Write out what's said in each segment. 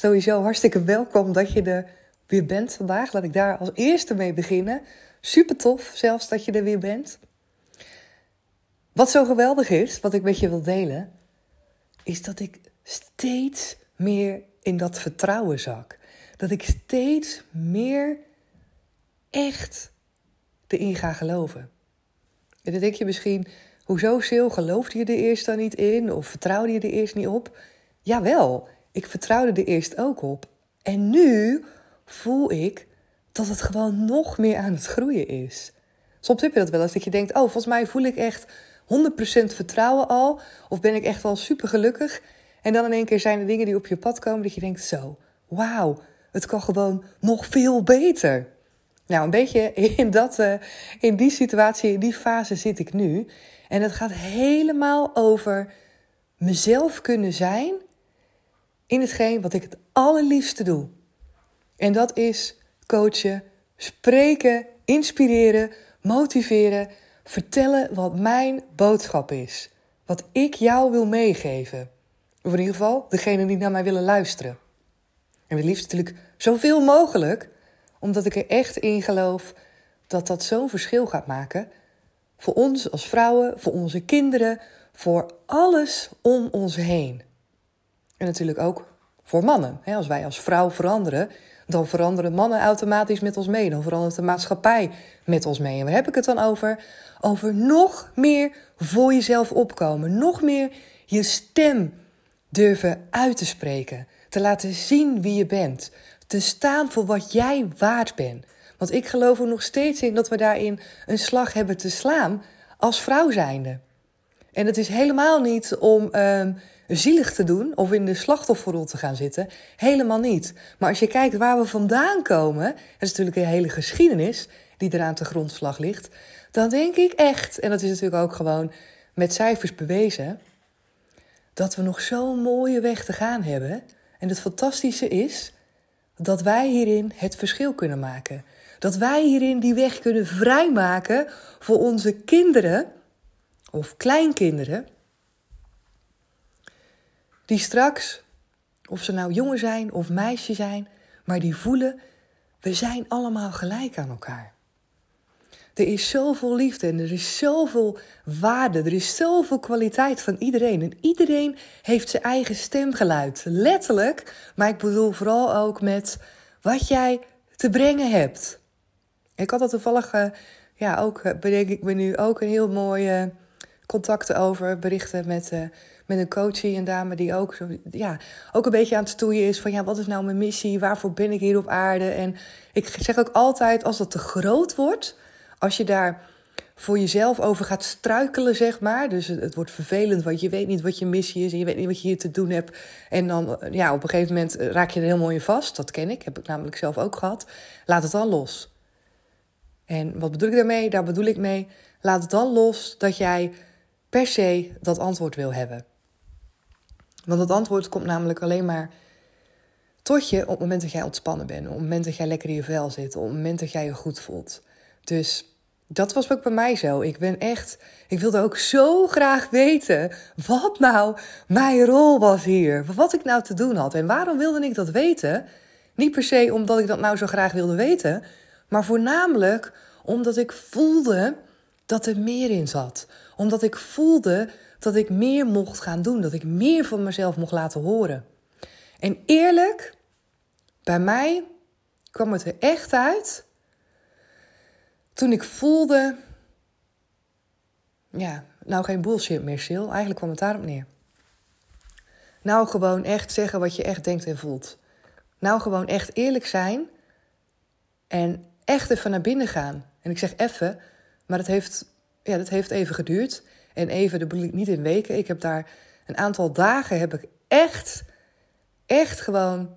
Sowieso hartstikke welkom dat je er weer bent vandaag. Laat ik daar als eerste mee beginnen. Super tof zelfs dat je er weer bent. Wat zo geweldig is, wat ik met je wil delen, is dat ik steeds meer in dat vertrouwen zak. Dat ik steeds meer echt erin ga geloven. En dan denk je misschien, hoezo Sil, geloofde je er eerst dan niet in? Of vertrouwde je er eerst niet op? Jawel, ik vertrouwde er eerst ook op. En nu voel ik dat het gewoon nog meer aan het groeien is. Soms heb je dat wel eens, dat je denkt, oh, volgens mij voel ik echt 100% vertrouwen al. Of ben ik echt wel super gelukkig. En dan in één keer zijn er dingen die op je pad komen dat je denkt, zo, wauw, het kan gewoon nog veel beter. Nou, een beetje in, dat, uh, in die situatie, in die fase zit ik nu. En het gaat helemaal over mezelf kunnen zijn in hetgeen wat ik het allerliefste doe. En dat is coachen, spreken, inspireren, motiveren, vertellen wat mijn boodschap is. Wat ik jou wil meegeven. Of in ieder geval degene die naar mij willen luisteren. En het liefst natuurlijk zoveel mogelijk, omdat ik er echt in geloof dat dat zo'n verschil gaat maken. Voor ons als vrouwen, voor onze kinderen, voor alles om ons heen. En natuurlijk ook voor mannen. Als wij als vrouw veranderen, dan veranderen mannen automatisch met ons mee. Dan verandert de maatschappij met ons mee. En waar heb ik het dan over? Over nog meer voor jezelf opkomen. Nog meer je stem durven uit te spreken. Te laten zien wie je bent. Te staan voor wat jij waard bent. Want ik geloof er nog steeds in dat we daarin een slag hebben te slaan als vrouw zijnde. En het is helemaal niet om um, zielig te doen of in de slachtofferrol te gaan zitten. Helemaal niet. Maar als je kijkt waar we vandaan komen, dat is natuurlijk een hele geschiedenis die eraan te grondslag ligt, dan denk ik echt, en dat is natuurlijk ook gewoon met cijfers bewezen, dat we nog zo'n mooie weg te gaan hebben. En het fantastische is dat wij hierin het verschil kunnen maken. Dat wij hierin die weg kunnen vrijmaken voor onze kinderen of kleinkinderen, die straks, of ze nou jongen zijn of meisje zijn, maar die voelen, we zijn allemaal gelijk aan elkaar. Er is zoveel liefde en er is zoveel waarde, er is zoveel kwaliteit van iedereen. En iedereen heeft zijn eigen stemgeluid, letterlijk, maar ik bedoel vooral ook met wat jij te brengen hebt. Ik had dat toevallig, uh, ja, ook eh, bedenk ik me nu ook een heel mooie contacten over, berichten met, uh, met een coach, een dame die ook, ja, ook een beetje aan het stoeien is van ja, wat is nou mijn missie? Waarvoor ben ik hier op aarde? En ik zeg ook altijd, als dat te groot wordt, als je daar voor jezelf over gaat struikelen, zeg maar. Dus het, het, wordt vervelend, want je weet niet wat je missie is en je weet niet wat je hier te doen hebt. En dan, ja, op een gegeven moment raak je er helemaal in vast. Dat ken ik, heb ik namelijk zelf ook gehad. Laat het dan los. En wat bedoel ik daarmee? Daar bedoel ik mee, laat het dan los dat jij per se dat antwoord wil hebben. Want dat antwoord komt namelijk alleen maar tot je op het moment dat jij ontspannen bent, op het moment dat jij lekker in je vel zit, op het moment dat jij je goed voelt. Dus dat was ook bij mij zo. Ik ben echt, ik wilde ook zo graag weten wat nou mijn rol was hier. Wat ik nou te doen had. En waarom wilde ik dat weten? Niet per se omdat ik dat nou zo graag wilde weten, maar voornamelijk omdat ik voelde dat er meer in zat. Omdat ik voelde dat ik meer mocht gaan doen, dat ik meer van mezelf mocht laten horen. En eerlijk, bij mij kwam het er echt uit toen ik voelde, ja, nou geen bullshit meer, Sil. Eigenlijk kwam het daarop neer. Nou gewoon echt zeggen wat je echt denkt en voelt. Nou gewoon echt eerlijk zijn en echt even naar binnen gaan. En ik zeg even, maar dat heeft, ja, dat heeft even geduurd. En even, dat bedoel ik niet in weken. Ik heb daar een aantal dagen heb ik echt, echt gewoon,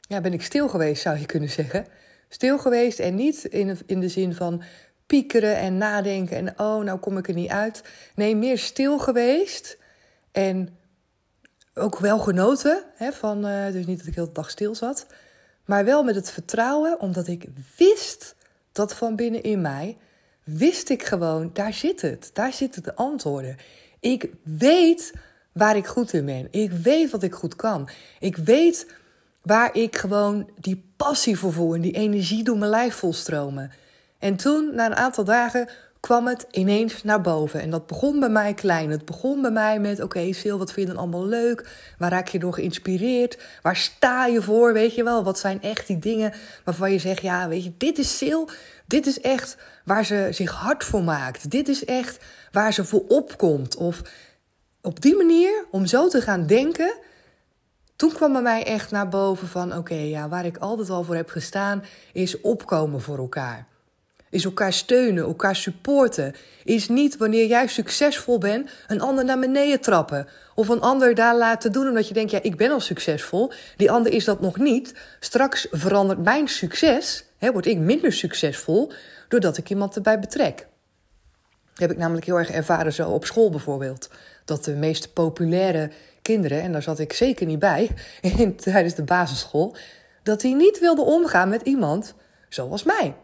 ja, ben ik stil geweest, zou je kunnen zeggen. Stil geweest en niet in, in de zin van piekeren en nadenken en oh, nou kom ik er niet uit. Nee, meer stil geweest en ook wel genoten hè, van, dus niet dat ik heel de dag stil zat, maar wel met het vertrouwen, omdat ik wist dat van binnen in mij, wist ik gewoon, daar zit het, daar zitten de antwoorden. Ik weet waar ik goed in ben. Ik weet wat ik goed kan. Ik weet waar ik gewoon die passie voor voel en die energie door mijn lijf volstromen. En toen, na een aantal dagen, kwam het ineens naar boven. En dat begon bij mij klein. Het begon bij mij met: Oké, okay, wat vind je dan allemaal leuk? Waar raak je door geïnspireerd? Waar sta je voor? Weet je wel, wat zijn echt die dingen waarvan je zegt: Ja, weet je, dit is Sil. Dit is echt waar ze zich hard voor maakt. Dit is echt waar ze voor opkomt. Of op die manier, om zo te gaan denken. Toen kwam bij mij echt naar boven van: oké, ja, waar ik altijd al voor heb gestaan, is opkomen voor elkaar. Is elkaar steunen, elkaar supporten. Is niet wanneer jij succesvol bent, een ander naar beneden trappen. Of een ander daar laten doen omdat je denkt: ja, ik ben al succesvol. Die ander is dat nog niet. Straks verandert mijn succes, hè, word ik minder succesvol, doordat ik iemand erbij betrek. Heb ik namelijk heel erg ervaren zo op school bijvoorbeeld. Dat de meest populaire kinderen, en daar zat ik zeker niet bij in, tijdens de basisschool, dat die niet wilden omgaan met iemand zoals mij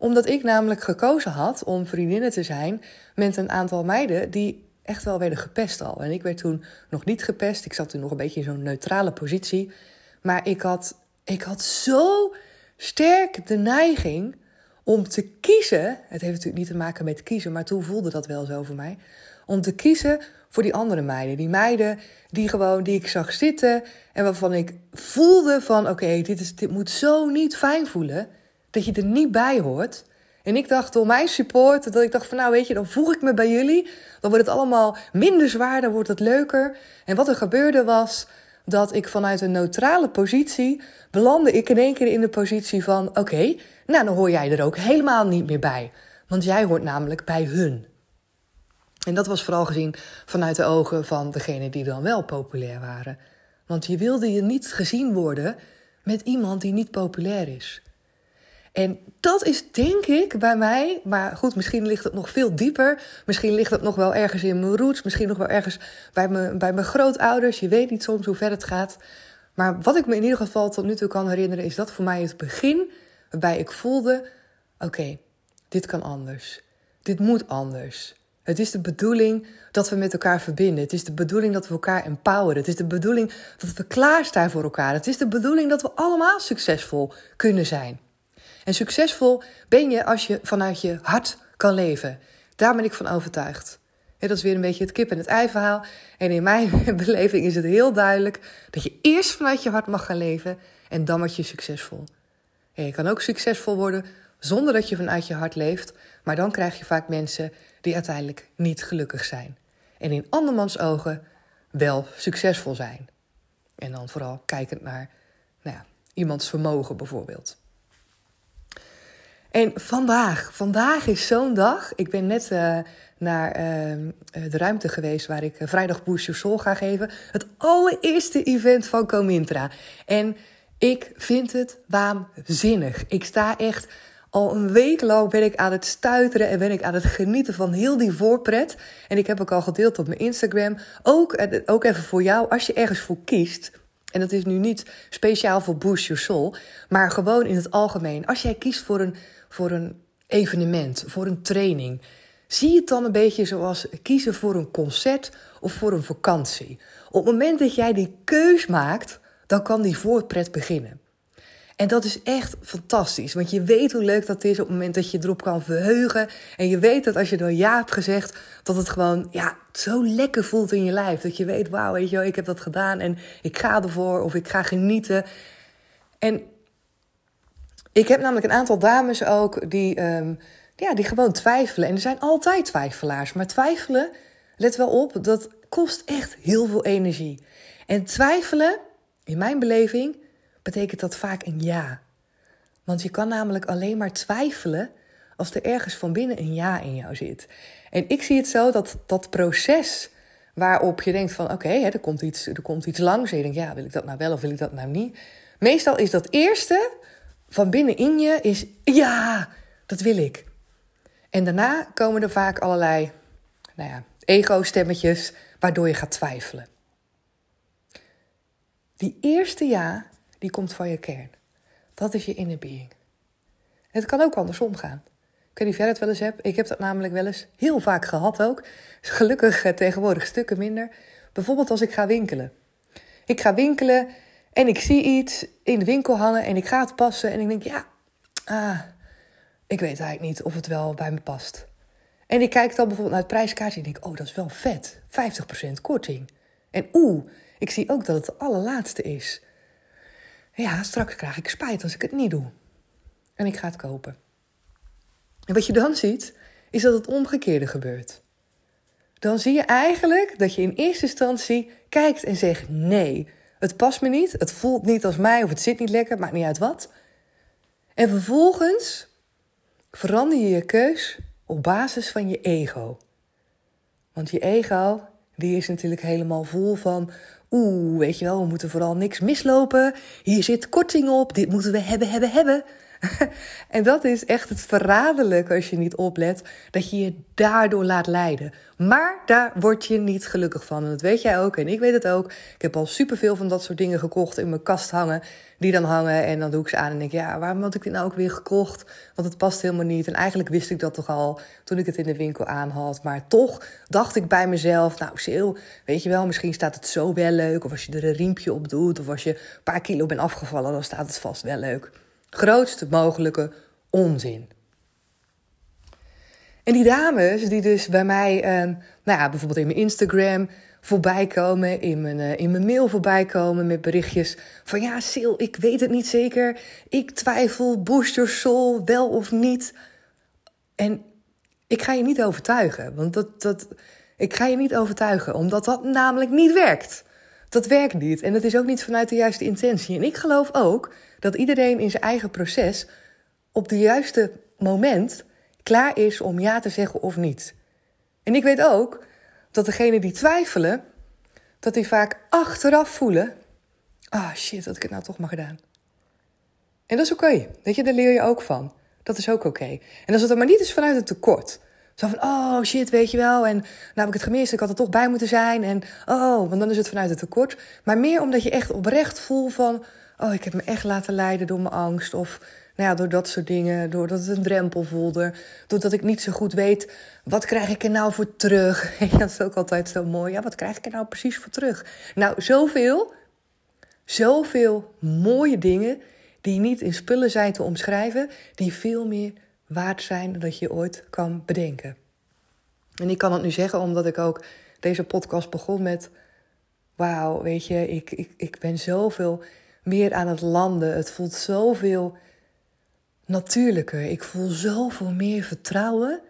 omdat ik namelijk gekozen had om vriendinnen te zijn met een aantal meiden die echt wel werden gepest al. En ik werd toen nog niet gepest. Ik zat toen nog een beetje in zo'n neutrale positie. Maar ik had, ik had zo sterk de neiging om te kiezen. Het heeft natuurlijk niet te maken met kiezen, maar toen voelde dat wel zo voor mij. Om te kiezen voor die andere meiden. Die meiden die gewoon, die ik zag zitten en waarvan ik voelde van oké, dit is dit moet zo niet fijn voelen dat je er niet bij hoort. En ik dacht door mijn support, dat ik dacht van nou weet je, dan voeg ik me bij jullie. Dan wordt het allemaal minder zwaar, dan wordt het leuker. En wat er gebeurde was dat ik vanuit een neutrale positie belandde ik in één keer in de positie van oké, nou dan hoor jij er ook helemaal niet meer bij. Want jij hoort namelijk bij hun. En dat was vooral gezien vanuit de ogen van degene die dan wel populair waren. Want je wilde je niet gezien worden met iemand die niet populair is. En dat is denk ik bij mij, maar goed, misschien ligt het nog veel dieper. Misschien ligt het nog wel ergens in mijn roots, misschien nog wel ergens bij mijn, bij mijn grootouders. Je weet niet soms hoe ver het gaat. Maar wat ik me in ieder geval tot nu toe kan herinneren, is dat voor mij het begin waarbij ik voelde: oké, dit kan anders. Dit moet anders. Het is de bedoeling dat we met elkaar verbinden. Het is de bedoeling dat we elkaar empoweren. Het is de bedoeling dat we klaarstaan voor elkaar. Het is de bedoeling dat we allemaal succesvol kunnen zijn. En succesvol ben je als je vanuit je hart kan leven. Daar ben ik van overtuigd. dat is weer een beetje het kip en het ei verhaal. En in mijn beleving is het heel duidelijk dat je eerst vanuit je hart mag gaan leven en dan word je succesvol. En je kan ook succesvol worden zonder dat je vanuit je hart leeft, maar dan krijg je vaak mensen die uiteindelijk niet gelukkig zijn. En in andermans ogen wel succesvol zijn. En dan vooral kijkend naar nou ja, iemands vermogen bijvoorbeeld. En vandaag, vandaag is zo'n dag. Ik ben net uh, naar uh, de ruimte geweest waar ik uh, vrijdag Boost ga geven. Het allereerste event van Comintra. En ik vind het waanzinnig. Ik sta echt al een week lang ben ik aan het stuiteren en ben ik aan het genieten van heel die voorpret. En ik heb ook al gedeeld op mijn Instagram. Ook, ook even voor jou, als je ergens voor kiest. En dat is nu niet speciaal voor Boost Your Soul, maar gewoon in het algemeen. Als jij kiest voor een voor een evenement, voor een training. Zie het dan een beetje zoals kiezen voor een concert of voor een vakantie. Op het moment dat jij die keus maakt, dan kan die voorpret beginnen. En dat is echt fantastisch, want je weet hoe leuk dat is op het moment dat je erop kan verheugen. En je weet dat als je dan ja hebt gezegd, dat het gewoon ja, zo lekker voelt in je lijf. Dat je weet, wauw, weet je wel, ik heb dat gedaan en ik ga ervoor of ik ga genieten. En Ik heb namelijk een aantal dames ook die, ehm, ja, die gewoon twijfelen. En er zijn altijd twijfelaars. Maar twijfelen, let wel op, dat kost echt heel veel energie. En twijfelen, in mijn beleving, betekent dat vaak een ja. Want je kan namelijk alleen maar twijfelen als er ergens van binnen een ja in jou zit. En ik zie het zo dat dat proces waarop je denkt van oké, er, komt iets, er komt iets langs en je denkt ja, wil ik dat nou wel of wil ik dat nou niet? Meestal is dat eerste van binnenin je is ja, dat wil ik. En daarna komen er vaak allerlei nou ja, ego-stemmetjes waardoor je gaat twijfelen. Die eerste ja, die komt van je kern. Dat is je inner being. Het kan ook andersom gaan. Niet of jij het wel eens hebt. Ik heb dat namelijk wel eens heel vaak gehad ook. Gelukkig eh, tegenwoordig stukken minder. Bijvoorbeeld als ik ga winkelen. Ik ga winkelen en ik zie iets in de winkel hangen en ik ga het passen. En ik denk, ja, ah, ik weet eigenlijk niet of het wel bij me past. En ik kijk dan bijvoorbeeld naar het prijskaartje en denk, oh, dat is wel vet. 50% korting. En oeh, ik zie ook dat het de allerlaatste is. Ja, straks krijg ik spijt als ik het niet doe. En ik ga het kopen. En wat je dan ziet, is dat het omgekeerde gebeurt. Dan zie je eigenlijk dat je in eerste instantie kijkt en zegt: nee, het past me niet, het voelt niet als mij of het zit niet lekker, maakt niet uit wat. En vervolgens verander je je keus op basis van je ego. Want je ego, die is natuurlijk helemaal vol van Oeh, weet je wel, we moeten vooral niks mislopen. Hier zit korting op, dit moeten we hebben, hebben, hebben. en dat is echt het verraderlijke als je niet oplet, dat je je daardoor laat leiden. Maar daar word je niet gelukkig van. En dat weet jij ook en ik weet het ook. Ik heb al superveel van dat soort dingen gekocht in mijn kast hangen. Die dan hangen en dan doe ik ze aan en denk ja, waarom had ik dit nou ook weer gekocht? Want het past helemaal niet. En eigenlijk wist ik dat toch al toen ik het in de winkel aan had. Maar toch dacht ik bij mezelf, nou Sil, weet je wel, misschien staat het zo wel leuk. Of als je er een riempje op doet. Of als je een paar kilo bent afgevallen, dan staat het vast wel leuk grootste mogelijke onzin. En die dames die dus bij mij, eh, nou ja, bijvoorbeeld in mijn Instagram voorbij komen, in mijn, uh, in mijn mail voorbij komen met berichtjes van ja, Sil, ik weet het niet zeker, ik twijfel, boost your soul, wel of niet. En ik ga je niet overtuigen, want dat, dat, ik ga je niet overtuigen, omdat dat namelijk niet werkt. Dat werkt niet en dat is ook niet vanuit de juiste intentie. En ik geloof ook dat iedereen in zijn eigen proces op de juiste moment klaar is om ja te zeggen of niet. En ik weet ook dat degenen die twijfelen, dat die vaak achteraf voelen: ah shit, had ik het nou toch maar gedaan. En dat is oké. Weet je, daar leer je ook van. Dat is ook oké. En als het er maar niet is vanuit het tekort. Zo van, oh shit, weet je wel. En nou heb ik het gemist, ik had er toch bij moeten zijn. En oh, want dan is het vanuit het tekort. Maar meer omdat je echt oprecht voelt van oh, ik heb me echt laten leiden door mijn angst. Of nou ja, door dat soort dingen. Doordat het een drempel voelde. Doordat ik niet zo goed weet, wat krijg ik er nou voor terug? dat is ook altijd zo mooi. Ja, wat krijg ik er nou precies voor terug? Nou, zoveel, zoveel mooie dingen die niet in spullen zijn te omschrijven. Die veel meer waard zijn dat je ooit kan bedenken. En ik kan het nu zeggen omdat ik ook deze podcast begon met... Wauw, weet je, ik, ik, ik ben zoveel meer aan het landen. Het voelt zoveel natuurlijker. Ik voel zoveel meer vertrouwen.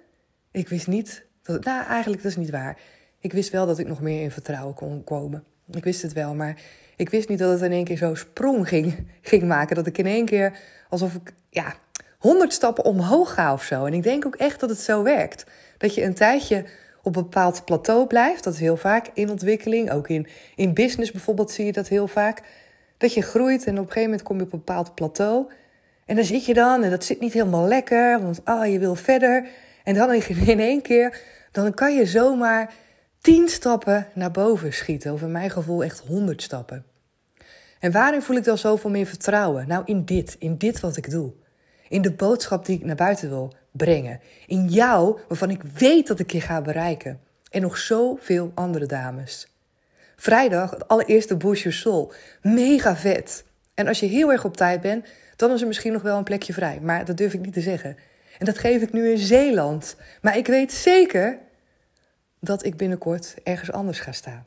Ik wist niet dat. Nou, eigenlijk dat is niet waar. Ik wist wel dat ik nog meer in vertrouwen kon komen. Ik wist het wel, maar ik wist niet dat het in één keer zo sprong ging, ging maken. Dat ik in één keer alsof ik ja, honderd stappen omhoog ga of zo. En ik denk ook echt dat het zo werkt. Dat je een tijdje op een bepaald plateau blijft. Dat is heel vaak in ontwikkeling. Ook in, in business bijvoorbeeld zie je dat heel vaak. Dat je groeit en op een gegeven moment kom je op een bepaald plateau. En dan zit je dan en dat zit niet helemaal lekker, want ah, je wil verder. En dan in één keer, dan kan je zomaar tien stappen naar boven schieten. Of in mijn gevoel echt honderd stappen. En waarin voel ik dan zoveel meer vertrouwen? Nou, in dit, in dit wat ik doe. In de boodschap die ik naar buiten wil brengen. In jou, waarvan ik weet dat ik je ga bereiken. En nog zoveel andere dames. Vrijdag, het allereerste Boost Your. Mega vet. En als je heel erg op tijd bent, dan is er misschien nog wel een plekje vrij. Maar dat durf ik niet te zeggen. En dat geef ik nu in Zeeland. Maar ik weet zeker dat ik binnenkort ergens anders ga staan.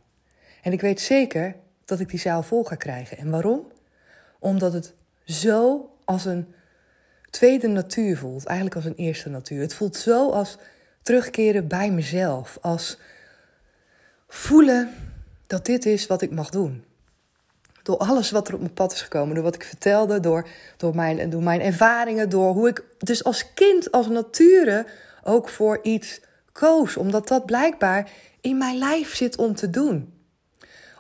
En ik weet zeker dat ik die zaal vol ga krijgen. En waarom? Omdat het zo als een tweede natuur voelt. Eigenlijk als een eerste natuur. Het voelt zo als terugkeren bij mezelf. Als voelen dat dit is wat ik mag doen. Door alles wat er op mijn pad is gekomen, door wat ik vertelde, door, door, mijn, door mijn ervaringen, door hoe ik dus als kind, als nature ook voor iets koos. Omdat dat blijkbaar in mijn lijf zit om te doen.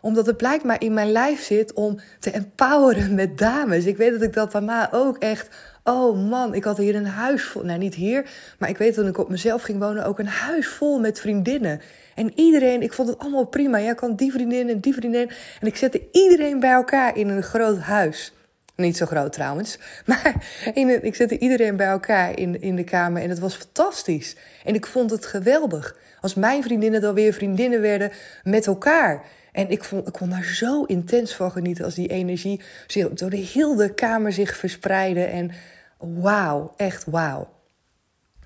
Omdat het blijkbaar in mijn lijf zit om te empoweren met dames. Ik weet dat ik dat daarna ook echt. Oh man, ik had hier een huis vol. Nou, niet hier, maar ik weet dat ik op mezelf ging wonen. Ook een huis vol met vriendinnen. En iedereen, ik vond het allemaal prima. Jij kan die vriendin en die vriendin. En ik zette iedereen bij elkaar in een groot huis. Niet zo groot trouwens. Maar in ik zette iedereen bij elkaar in, in de kamer. En het was fantastisch. En ik vond het geweldig. Als mijn vriendinnen dan weer vriendinnen werden met elkaar. En ik, vond, ik kon daar zo intens van genieten als die energie door de hele kamer zich verspreidde. En wauw, echt wauw.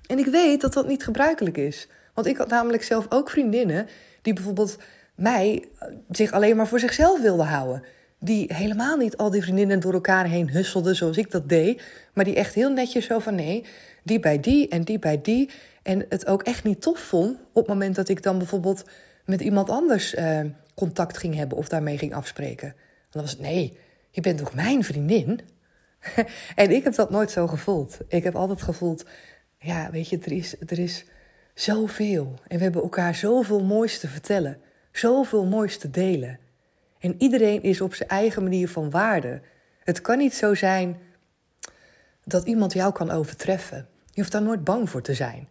En ik weet dat dat niet gebruikelijk is. Want ik had namelijk zelf ook vriendinnen die bijvoorbeeld mij eh, zich alleen maar voor zichzelf wilden houden. Die helemaal niet al die vriendinnen door elkaar heen husselden zoals ik dat deed. Maar die echt heel netjes zo van nee, die bij die en die bij die. En het ook echt niet tof vond op het moment dat ik dan bijvoorbeeld met iemand anders eh, contact ging hebben of daarmee ging afspreken. Dan was het nee, je bent toch mijn vriendin? en ik heb dat nooit zo gevoeld. Ik heb altijd gevoeld, ja, weet je, er is, er is zoveel. En we hebben elkaar zoveel moois te vertellen, zoveel moois te delen. En iedereen is op zijn eigen manier van waarde. Het kan niet zo zijn dat iemand jou kan overtreffen. Je hoeft daar nooit bang voor te zijn.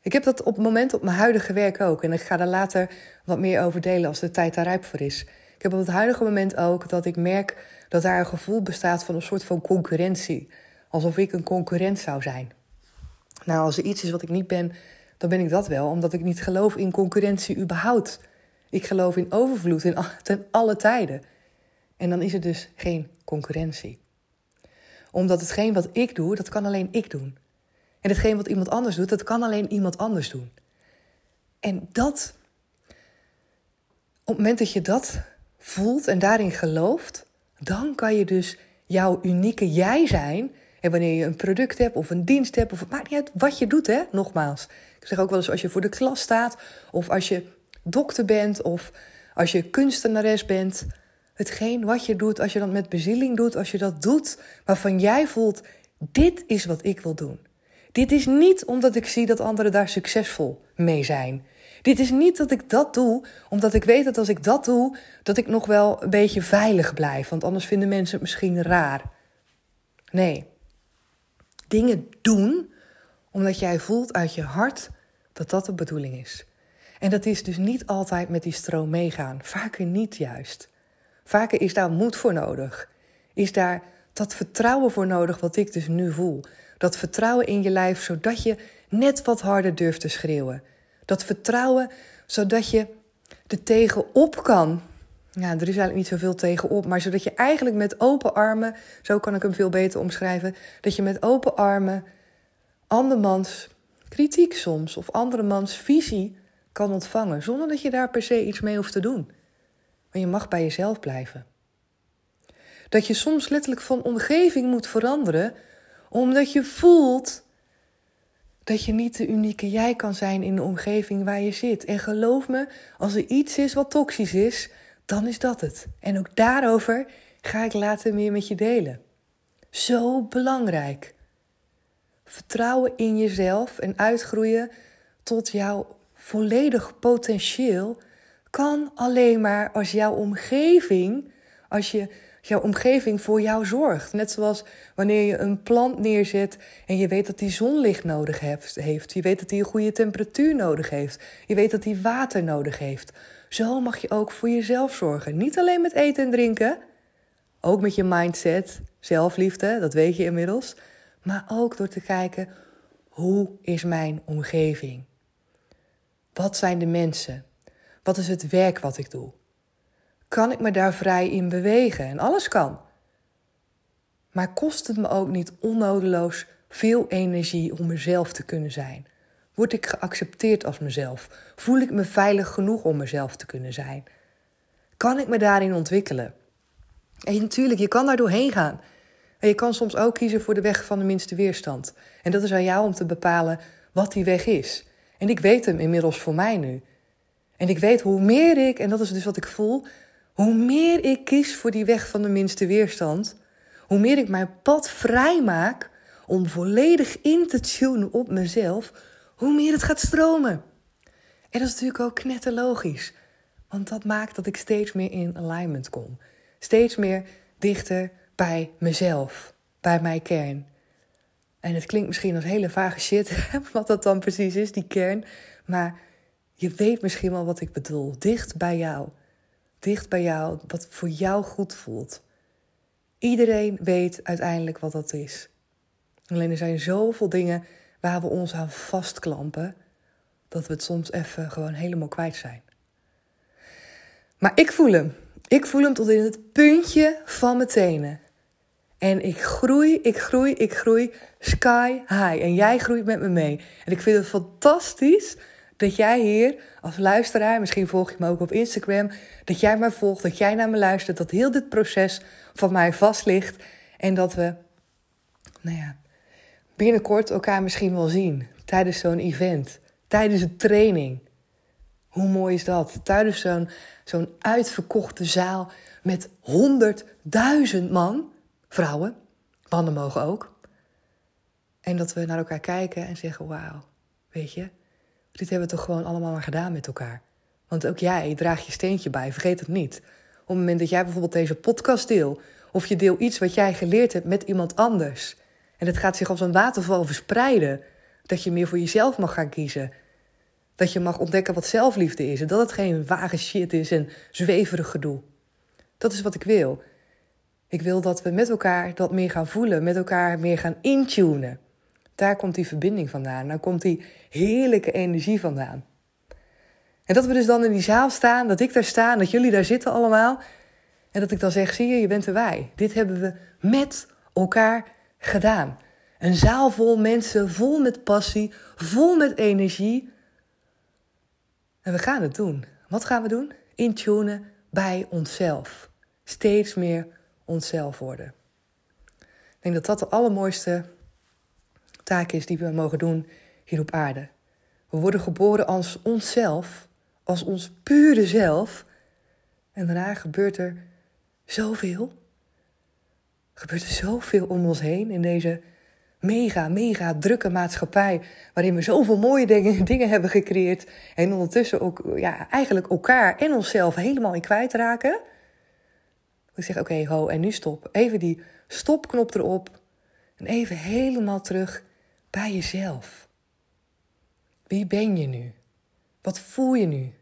Ik heb dat op het moment op mijn huidige werk ook. En ik ga daar later wat meer over delen als de tijd daar rijp voor is. Ik heb op het huidige moment ook dat ik merk dat daar een gevoel bestaat van een soort van concurrentie. Alsof ik een concurrent zou zijn. Nou, als er iets is wat ik niet ben, dan ben ik dat wel, omdat ik niet geloof in concurrentie überhaupt. Ik geloof in overvloed in, ten alle tijden. En dan is er dus geen concurrentie. Omdat hetgeen wat ik doe, dat kan alleen ik doen. En hetgeen wat iemand anders doet, dat kan alleen iemand anders doen. En dat, op het moment dat je dat voelt en daarin gelooft, dan kan je dus jouw unieke jij zijn. En wanneer je een product hebt of een dienst hebt, of maakt niet uit wat je doet, hè? Nogmaals. Ik zeg ook wel eens als je voor de klas staat, of als je dokter bent, of als je kunstenares bent. Hetgeen wat je doet, als je dat met bezieling doet, als je dat doet waarvan jij voelt: dit is wat ik wil doen. Dit is niet omdat ik zie dat anderen daar succesvol mee zijn. Dit is niet dat ik dat doe, omdat ik weet dat als ik dat doe, dat ik nog wel een beetje veilig blijf. Want anders vinden mensen het misschien raar. Nee. Dingen doen omdat jij voelt uit je hart dat dat de bedoeling is. En dat is dus niet altijd met die stroom meegaan. Vaker niet juist. Vaker is daar moed voor nodig. Is daar dat vertrouwen voor nodig wat ik dus nu voel. Dat vertrouwen in je lijf, zodat je net wat harder durft te schreeuwen. Dat vertrouwen, zodat je er tegenop kan. Ja, er is eigenlijk niet zoveel tegenop, maar zodat je eigenlijk met open armen, zo kan ik hem veel beter omschrijven, dat je met open armen andermans kritiek soms of andermans visie kan ontvangen, zonder dat je daar per se iets mee hoeft te doen. Maar je mag bij jezelf blijven. Dat je soms letterlijk van omgeving moet veranderen, omdat je voelt dat je niet de unieke jij kan zijn in de omgeving waar je zit. En geloof me, als er iets is wat toxisch is, dan is dat het. En ook daarover ga ik later meer met je delen. Zo belangrijk. Vertrouwen in jezelf en uitgroeien tot jouw volledig potentieel kan alleen maar als jouw omgeving, als je jouw omgeving voor jou zorgt. Net zoals wanneer je een plant neerzet en je weet dat die zonlicht nodig heeft. Je weet dat die een goede temperatuur nodig heeft. Je weet dat die water nodig heeft. Zo mag je ook voor jezelf zorgen. Niet alleen met eten en drinken, ook met je mindset, zelfliefde, dat weet je inmiddels. Maar ook door te kijken, hoe is mijn omgeving? Wat zijn de mensen? Wat is het werk wat ik doe? Kan ik me daar vrij in bewegen? En alles kan. Maar kost het me ook niet onnodeloos veel energie om mezelf te kunnen zijn? Word ik geaccepteerd als mezelf? Voel ik me veilig genoeg om mezelf te kunnen zijn? Kan ik me daarin ontwikkelen? En natuurlijk, je kan daar doorheen gaan. En je kan soms ook kiezen voor de weg van de minste weerstand. En dat is aan jou om te bepalen wat die weg is. En ik weet hem inmiddels voor mij nu. En ik weet hoe meer ik, en dat is dus wat ik voel, hoe meer ik kies voor die weg van de minste weerstand, hoe meer ik mijn pad vrij maak om volledig in te tunen op mezelf, hoe meer het gaat stromen. En dat is natuurlijk ook knetterlogisch. Want dat maakt dat ik steeds meer in alignment kom. Steeds meer dichter bij mezelf, bij mijn kern. En het klinkt misschien als hele vage shit, wat dat dan precies is, die kern. Maar je weet misschien wel wat ik bedoel. Dicht bij jou. Dicht bij jou, wat voor jou goed voelt. Iedereen weet uiteindelijk wat dat is. Alleen er zijn zoveel dingen waar we ons aan vastklampen, dat we het soms even gewoon helemaal kwijt zijn. Maar ik voel hem. Ik voel hem tot in het puntje van mijn tenen. En ik groei, ik groei, ik groei sky high. En jij groeit met me mee. En ik vind het fantastisch dat jij hier als luisteraar, misschien volg je me ook op Instagram, dat jij mij volgt, dat jij naar me luistert, dat heel dit proces van mij vast ligt. En dat we, nou ja, binnenkort elkaar misschien wel zien tijdens zo'n event, tijdens een training. Hoe mooi is dat? Tijdens zo'n zo'n uitverkochte zaal met honderdduizend man, vrouwen, mannen mogen ook. En dat we naar elkaar kijken en zeggen: Wauw, weet je, dit hebben we toch gewoon allemaal maar gedaan met elkaar. Want ook jij draagt je steentje bij, vergeet het niet. Op het moment dat jij bijvoorbeeld deze podcast deel, of je deel iets wat jij geleerd hebt met iemand anders, en het gaat zich als een waterval verspreiden, dat je meer voor jezelf mag gaan kiezen, dat je mag ontdekken wat zelfliefde is. En dat het geen ware shit is en zweverig gedoe. Dat is wat ik wil. Ik wil dat we met elkaar dat meer gaan voelen, met elkaar meer gaan intunen. Daar komt die verbinding vandaan. Daar komt die heerlijke energie vandaan. En dat we dus dan in die zaal staan, dat ik daar sta, dat jullie daar zitten allemaal. En dat ik dan zeg: zie je, je bent erbij. Dit hebben we met elkaar gedaan. Een zaal vol mensen, vol met passie, vol met energie. En we gaan het doen. Wat gaan we doen? Intunen bij onszelf. Steeds meer onszelf worden. Ik denk dat dat de allermooiste taak is die we mogen doen hier op aarde. We worden geboren als onszelf, als ons pure zelf. En daarna gebeurt er zoveel. Gebeurt er zoveel om ons heen in deze mega, mega drukke maatschappij. Waarin we zoveel mooie dingen, dingen hebben gecreëerd. En ondertussen ook ja, eigenlijk elkaar en onszelf helemaal in kwijtraken. Ik zeg, oké, ho, en nu stop. Even die stopknop erop. En even helemaal terug bij jezelf. Wie ben je nu? Wat voel je nu?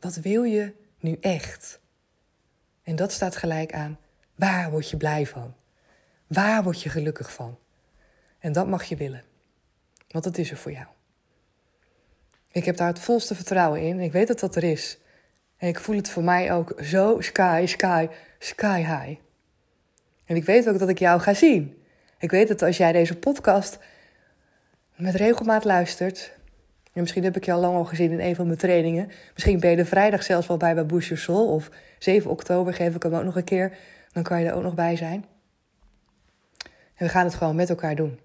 Wat wil je nu echt? En dat staat gelijk aan waar word je blij van? Waar word je gelukkig van? En dat mag je willen. Want dat is er voor jou. Ik heb daar het volste vertrouwen in. Ik weet dat dat er is. En ik voel het voor mij ook zo sky, sky, sky high. En ik weet ook dat ik jou ga zien. Ik weet dat als jij deze podcast met regelmaat luistert. En misschien heb ik je al lang al gezien in een van mijn trainingen. Misschien ben je er vrijdag zelfs wel bij bij Soul. Of 7 oktober geef ik hem ook nog een keer. Dan kan je er ook nog bij zijn. En we gaan het gewoon met elkaar doen.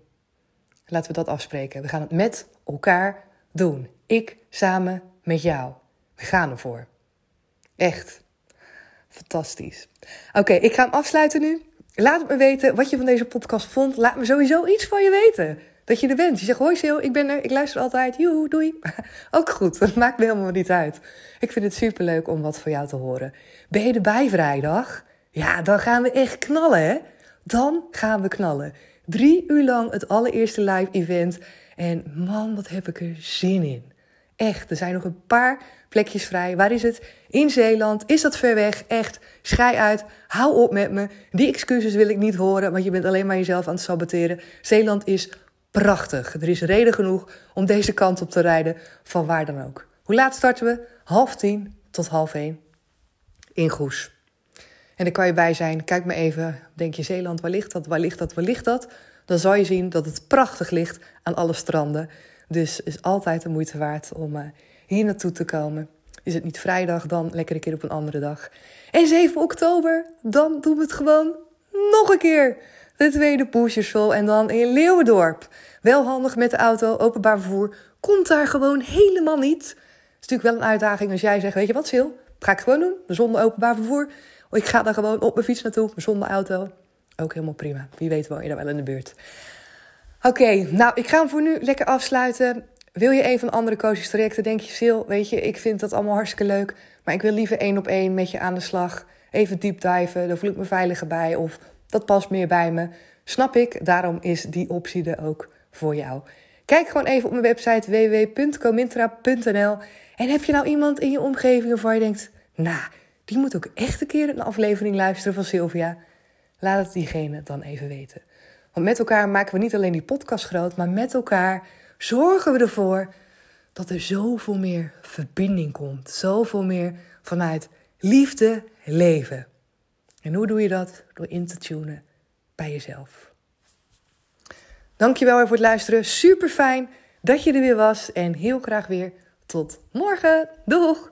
Laten we dat afspreken. We gaan het met elkaar doen. Ik samen met jou. We gaan ervoor. Echt. Fantastisch. Oké, ik ga hem afsluiten nu. Laat me weten wat je van deze podcast vond. Laat me sowieso iets van je weten. Dat je er bent. Je zegt, hoi Sil, ik ben er. Ik luister altijd. Joe, doei. Ook goed, dat maakt me helemaal niet uit. Ik vind het superleuk om wat van jou te horen. Ben je erbij vrijdag? Ja, dan gaan we echt knallen, hè? Dan gaan we knallen. Drie uur lang het allereerste live event. En man, wat heb ik er zin in. Echt, er zijn nog een paar plekjes vrij. Waar is het? In Zeeland. Is dat ver weg? Echt, schij uit. Hou op met me. Die excuses wil ik niet horen, want je bent alleen maar jezelf aan het saboteren. Zeeland is prachtig. Er is reden genoeg om deze kant op te rijden, van waar dan ook. Hoe laat starten we? Half tien tot half één in Goes. En daar kan je bij zijn. Kijk maar even. Denk je Zeeland, waar ligt dat? Waar ligt dat? Waar ligt dat? Dan zal je zien dat het prachtig ligt aan alle stranden. Dus is altijd de moeite waard om uh, hier naartoe te komen. Is het niet vrijdag, dan lekker een keer op een andere dag. En 7 oktober, dan doen we het gewoon nog een keer. de tweede Poesjesvol en dan in Leeuwendorp. Wel handig met de auto, openbaar vervoer. Komt daar gewoon helemaal niet. Het is natuurlijk wel een uitdaging als jij zegt, weet je wat Sil? Ga ik gewoon doen, zonder openbaar vervoer. Ik ga daar gewoon op mijn fiets naartoe, zonder auto. Ook helemaal prima. Wie weet woon je daar wel in de buurt. Oké, nou ik ga hem voor nu lekker afsluiten. Wil je een van de andere coaches trajecten? Denk je, Sil, weet je, ik vind dat allemaal hartstikke leuk. Maar ik wil liever één op één met je aan de slag. Even deep diven, daar voel ik me veiliger bij. Of dat past meer bij me. Snap ik, daarom is die optie er ook voor jou. Kijk gewoon even op mijn website www.comintra.nl. En heb je nou iemand in je omgeving waarvan je denkt... Nou, die moet ook echt een keer een aflevering luisteren van Sylvia. Laat het diegene dan even weten. Want met elkaar maken we niet alleen die podcast groot... maar met elkaar zorgen we ervoor dat er zoveel meer verbinding komt. Zoveel meer vanuit liefde leven. En hoe doe je dat? Door in te tunen bij jezelf. Dankjewel weer voor het luisteren. Super fijn dat je er weer was. En heel graag weer tot morgen. Doeg!